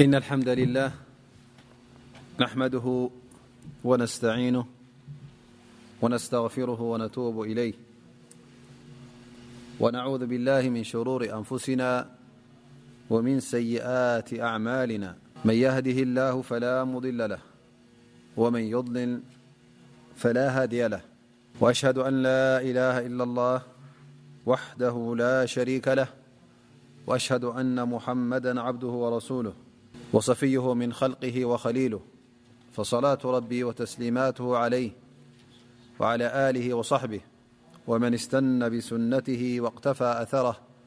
إن الحمد لله نحمده ونستعينه ونستغفره ونتوب إليه ونعوذ بالله من شرور أنفسنا ومن سيئات أعمالنا من يهده الله فلا مضل له ومن يضلل فلا هدي لهوشه أن لا إله إلا الله وده لا شريكله وشهد أن ممدا عبده ورسوله وصفيه من خلقه وخليله فصلاة ربي وتسليماته عليه وعلى آله وصحبه ومن استن بسنته واقتفى أثره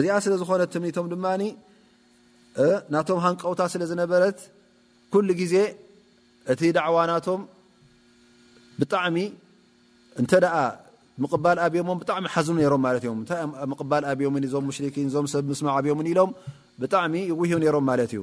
እዚኣ ስለ ዝኾነት ትምኒቶም ድማ ናቶም ሃንቀውታ ስለ ዝነበረት ኩሉ ግዜ እቲ ዳዕዋ ናቶም ብጣዕሚ እንተ ምቕባል ኣብዮሞም ብጣዕሚ ሓዝኑ ነሮም ማለት እዮም እታይ ምቕባል ኣብዮምን እዞም ሙሽርኪን እዞም ሰብ ምስማዕ ኣብዮምን ኢሎም ብጣዕሚ ይጉህዩ ነሮም ማለት እዩ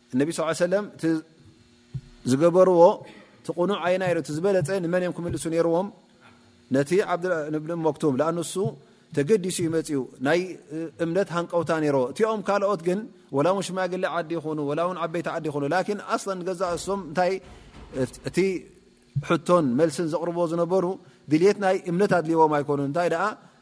እነቢ ስ ሰለም እቲ ዝገበርዎ እቲ ቕኑዕ ኣይናይ እቲ ዝበለፀ ንመን እዮም ክምልሱ ነይርዎም ነቲ ዓብድብን መክቱም ኣ ንሱ ተገዲሱ ዩ መፅኡ ናይ እምነት ሃንቀውታ ነይሮ እቲኦም ካልኦት ግን ወላ ውን ሽማግሌ ዓዲ ይኹኑ ወላ ውን ዓበይቲ ዓዲ ይኹኑ ላኪን ኣስለን ገዛ እሶም እንታይ እቲ ሕቶን መልስን ዘቕርቦ ዝነበሩ ድልት ናይ እምነት ኣድልዎም ኣይኮኑን እንታይ ደኣ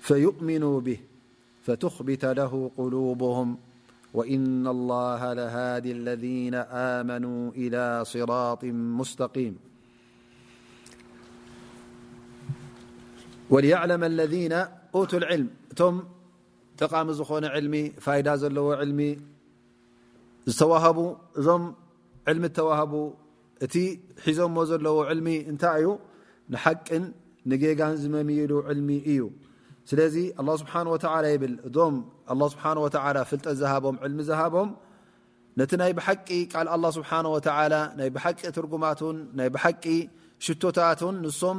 فيؤمنوا به فتخبت له قلوبهم وإن الله لهادي الذين آمنوا إلى را مستقيموليعلم الذين توا العلمممنعلم ل علم بمعلمهبو እቲ ሒዞሞ ዘለዉ ዕልሚ እንታይ እዩ ንሓቅን ንጌጋን ዝመምይሉ ዕልሚ እዩ ስለዚ ኣላ ስብሓን ወተላ ይብል እዞም ኣላ ስብሓን ወተላ ፍልጠት ዝሃቦም ዕልሚ ዝሃቦም ነቲ ናይ ብሓቂ ቃል ኣላ ስብሓን ወተላ ናይ ብሓቂ ትርጉማትን ናይ ብሓቂ ሽቶታትን ንሶም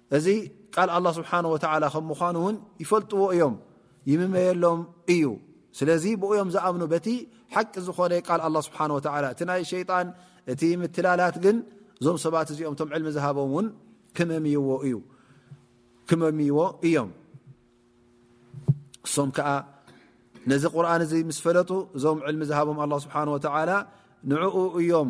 እዚ ቃል ኣላ ስብሓን ወተላ ከም ምዃኑ እውን ይፈልጥዎ እዮም ይምመየሎም እዩ ስለዚ ብኡዮም ዝኣምኑ በቲ ሓቂ ዝኾነ ቃል ኣላ ስብሓ ወ እቲ ናይ ሸይጣን እቲ ምትላላት ግን እዞም ሰባት እዚኦም ቶም ዕልሚ ዝሃቦም እውን ክመምይዎ እዩ ክመምይዎ እዮም እሶም ከዓ ነዚ ቁርን እዚ ምስ ፈለጡ እዞም ዕልሚ ዝሃቦም ኣላ ስብሓን ወተላ ንዕኡ እዮም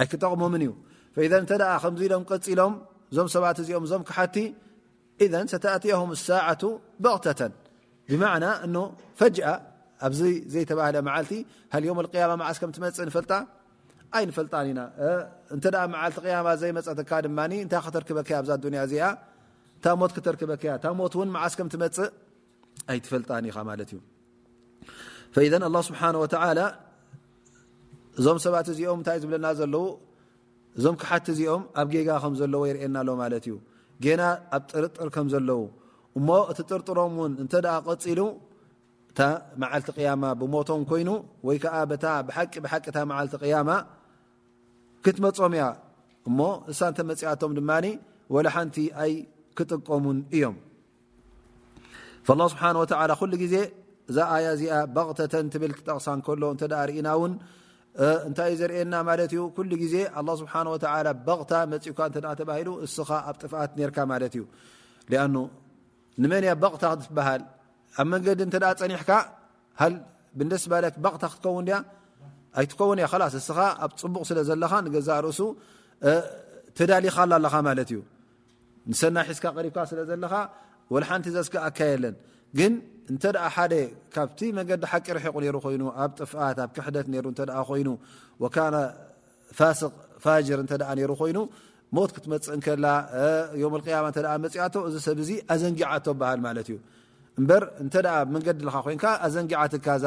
ኣይክጠቕሞምን እዩ ፈኢዘ እንተ ከምዚ ኢሎም ቀፂሎም እዞም ሰባት እዚኦም እዞም ክሓቲ እዘ ሰተእትያም ሳዓቱ በቕተተን ብማዕና እ ፈጅኣ ኣብዚ ዘይተባህለ መዓልቲ ሃ ዮም ያማ መዓስ ከም ትመፅእ ንፈልጣ ኣይንፈልጣን ኢና እንተ መዓልቲ ያማ ዘይመፀትካ ድማ እንታይ ክተርክበከ ኣብዛ ኣዱኒያ እዚኣ እታ ሞት ክተርክበከያ እታ ሞት እውን መዓስ ከም ትመፅእ ኣይትፈልጣን ኢኻ ማለት እዩ ፈኢዘ ኣላ ስብሓን ወተላ እዞም ሰባት እዚኦም እንታይ ዝብለና ዘለዉ እዞም ክሓቲ እዚኦም ኣብ ጌጋ ከም ዘለዎ ይርእየና ኣሎ ማለት እዩ ጌና ኣብ ጥርጥር ከም ዘለዉ እሞ እቲ ጥርጥሮም እውን እንተ ቀፂሉ እታ መዓልቲ ቅያማ ብሞቶም ኮይኑ ወይ ከዓ ታ ብሓቂ ብሓቂ እታ መዓልቲ ቅያማ ክትመፆም እያ እሞ እሳ እንተመፅኣቶም ድማ ወላ ሓንቲ ኣይ ክጥቀሙን እዮም ላ ስብሓን ወተላ ኩሉ ግዜ እዛ ኣያ እዚኣ ባቕተተን ትብል ክጠቕሳ ከሎ እተ ርእና እውን እንታይ እዩ ዘርእየና ማለት እዩ ኩሉ ግዜ ኣላ ስብሓን ወተላ በቕታ መፅኡካ እተ ተባሂሉ እስኻ ኣብ ጥፍኣት ነርካ ማለት እዩ ኣኑ ንመን እያ በቕታ ክትበሃል ኣብ መንገዲ እተ ፀኒሕካ ሃል ብንደስ ባለት ባቕታ ክትከውን ድያ ኣይትከውን እያ ላስ እስኻ ኣብ ፅቡቕ ስለ ዘለኻ ንገዛእ ርእሱ ተዳሊኻላ ኣለኻ ማለት እዩ ንሰናይ ሒዝካ ቀሪብካ ስለ ዘለኻ ወልሓንቲ ዘስክኣካ የለን ግን እንተ ሓደ ካብቲ መገዲ ሓቂ ርሒቑ ነሩ ኮይኑ ኣብ ጥፍኣት ኣብ ክሕደት ሩ እተ ኮይኑ ወካነ ፋስቅ ፋጅር እተ ሩ ኮይኑ ሞት ክትመፅእ ከላ ዮም ያማ እተ መፅኣቶ እዚ ሰብ ዚ ኣዘንጊዓቶ በሃል ማለት እዩ እበር እተ መንገዲ ኻ ኮይንካ ኣዘንጊዓትካ ዛ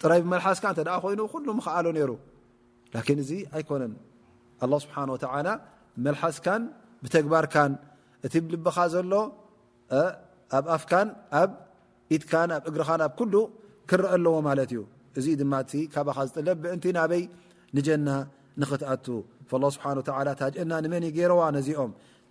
ጥራይ ብመልሓስካ እተ ኮይኑ ኩሉ ምክኣሎ ነይሩ ላኪን እዚ ኣይኮነን ኣላ ስብሓን ወተላ መልሓስካን ብተግባርካን እቲ ልብኻ ዘሎ ኣብ ኣፍካን ኣብ ኢትካን ኣብ እግርኻን ኣብ ኩሉ ክረአ ኣለዎ ማለት እዩ እዚ ድማ እቲ ካባኻ ዝጥለብ ብእንቲ ናበይ ንጀና ንኽትኣቱ ስብሓ እታ ጀና ንመን ይገይረዋ ነዚኦም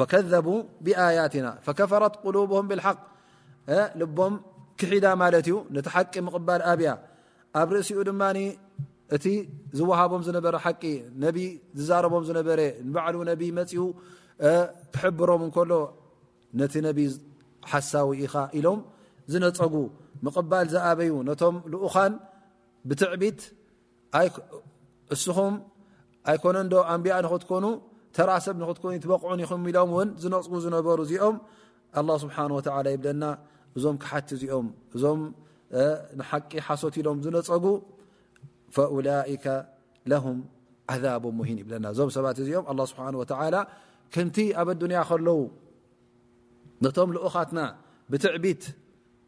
ወከዘቡ ብኣያትና ፈከፈረት ቁሉብም ብልሓቅ ልቦም ክሒዳ ማለት እዩ ነቲ ሓቂ ምቕባል ኣብያ ኣብ ርእሲኡ ድማ እቲ ዝወሃቦም ዝነበረ ሓቂ ነቢ ዝዛረቦም ዝነበረ ንባዕሉ ነቢ መፅኡ ክሕብሮም እንከሎ ነቲ ነቢ ሓሳዊ ኢኻ ኢሎም ዝነፀጉ ምቕባል ዝኣበዩ ነቶም ልኡኻን ብትዕቢት እስኹም ኣይኮነን ዶ ኣንቢያ ንክትኮኑ ተራ ሰብ ንክትኮኑ ትበቕዑ ኢኹም ኢሎም ውን ዝነፅጉ ዝነበሩ እዚኦም ኣላ ስብሓን ወተላ ይብለና እዞም ክሓቲ እዚኦም እዞም ንሓቂ ሓሶት ኢሎም ዝነፀጉ ፈላይከ ለሁም ዓዛብ ሙሂን ይብለና እዞም ሰባት እዚኦም ኣላ ስብሓን ወተላ ከምቲ ኣብ ኣዱንያ ከለዉ ነቶም ልኡኻትና ብትዕቢት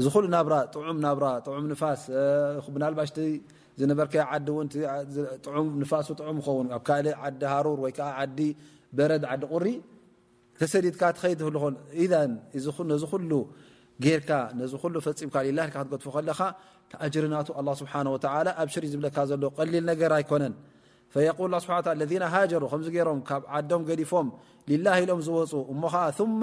እዚ ኩሉ ናብራ ጥዑም ናብራ ጥዑም ንፋስ ብናልባሽ ዝነበርከዮ ዓዲ ውን ጥዑም ንፋሱ ጥዑም ይኸውን ኣብ ካልእ ዓዲ ሃሩር ወይ ከዓ ዓዲ በረድ ዓዲ ቁሪ ተሰዲድካ ትኸይድ ትህሉ ኮን ነዚ ኩሉ ጌርካ ነዚ ኩሉ ፈፂምካ ሊላህ ኢልካ ክትገድፎ ከለኻ ኣጅሪ ናቱ ኣላህ ስብሓነ ወተዓላ ኣብሽር እዩ ዝብለካ ዘሎ ቀሊል ነገር ኣይኮነን ፈየቁል ላ ስብሓ ለዚነ ሃጀሩ ከምዚ ገይሮም ካብ ዓዶም ገዲፎም ሊላህ ኢሎም ዝወፁ እሞ ከዓ ثማ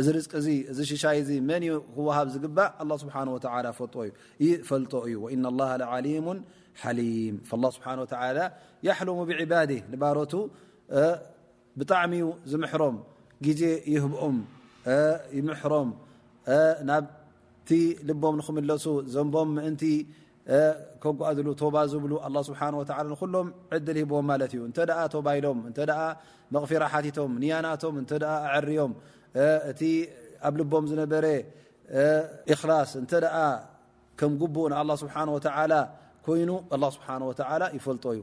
እዚ ርዝቂ እዚ እዚ ሽሻይ እዚ መን እዩ ክወሃብ ዝግባእ ኣላ ስብሓን ወተላ ፈልጦ እዩ ይፈልጦ እዩ ወኢና ላ ዓሊሙ ሓሊም ላ ስብሓን ወተላ ያሕልሙ ብዕባድ ንባሮቱ ብጣዕሚ ዩ ዝምሕሮም ግዜ ይህብኦም ይምሕሮም ናብቲ ልቦም ንክምለሱ ዘንቦም ምእንቲ ከጓኣዝሉ ቶባ ዝብሉ ኣላ ስብሓ ወላ ንኩሎም ዕድል ሂቦም ማለት እዩ እንተ ቶባ ኢሎም እተ መቕፊራ ሓቲቶም ንያናቶም እተ ኣዐርዮም እቲ ኣብ ልቦም ዝነበረ እክላስ እንተ ከም ጉቡእ ንኣላ ስብሓ ወላ ኮይኑ ኣላ ስብሓ ወላ ይፈልጦ እዩ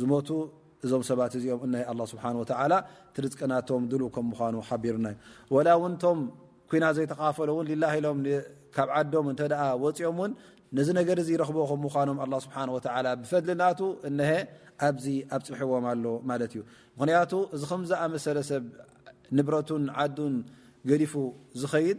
ዝሞቱ እዞም ሰባት እዚኦም እናይ ኣላ ስብሓን ወተዓላ ትርዝቅናቶም ድሉ ከም ምዃኑ ሓቢርና እዩ ወላ እውን እቶም ኩና ዘይተካፈሎ እውን ሊላ ኢሎም ካብ ዓዶም እንተ ወፂኦም እውን ነዚ ነገር እዚ ይረኽቦ ከም ምዃኖም ኣላ ስብሓን ወተዓላ ብፈድልናቱ እነሀ ኣብዚ ኣብፅሒዎም ኣሎ ማለት እዩ ምክንያቱ እዚ ከምዝኣመሰለ ሰብ ንብረቱን ዓዱን ገዲፉ ዝኸይድ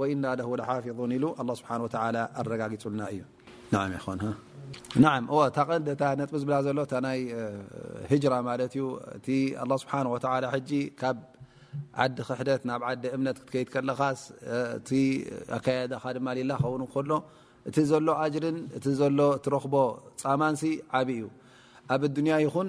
ወኢና ለሁ ለሓፊዙን ኢሉ ኣላህ ስብሓን ወተዓላ ኣረጋጊጹልና እዩ ናዓም ይኾን ሃ ናዓም እወ እታ ቀንዲ እታ ነጥቢ ዝብላ ዘሎ እታ ናይ ህጅራ ማለት እዩ እቲ ኣላህ ስብሓን ወተዓላ ሕጂ ካብ ዓዲ ክሕደት ናብ ዓዲ እምነት ክትከይድ ከለኻስ እቲ ኣካያዳኻ ድማ ሊላ ከውን ከሎ እቲ ዘሎ ኣጅርን እቲ ዘሎ እትረኽቦ ፃማንሲ ዓብዪ እዩ ኣብ ኣዱንያ ይኹን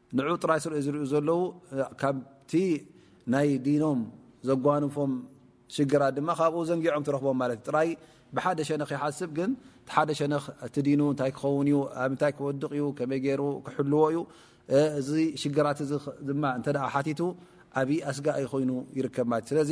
ንዑ ጥራይ ስለ ዝሪኡ ዘለዉ ካብቲ ናይ ዲኖም ዘጓንፎም ሽግራት ድማ ካብኡ ዘንጊዖም ትረኽቦም ማለት እዩ ጥራይ ብሓደ ሸነኽ ይሓስብ ግን ሓደ ሸነኽ እቲ ዲኑ እንታይ ክኸውን እዩ ኣብ እንታይ ክወድቕ እዩ ከመይ ገይሩ ክሕልዎ እዩ እዚ ሽግራት እዚ ድማ እንተ ሓቲቱ ዓብዪ ኣስጋኢ ኮይኑ ይርከብ ማለት እዩ ስለዚ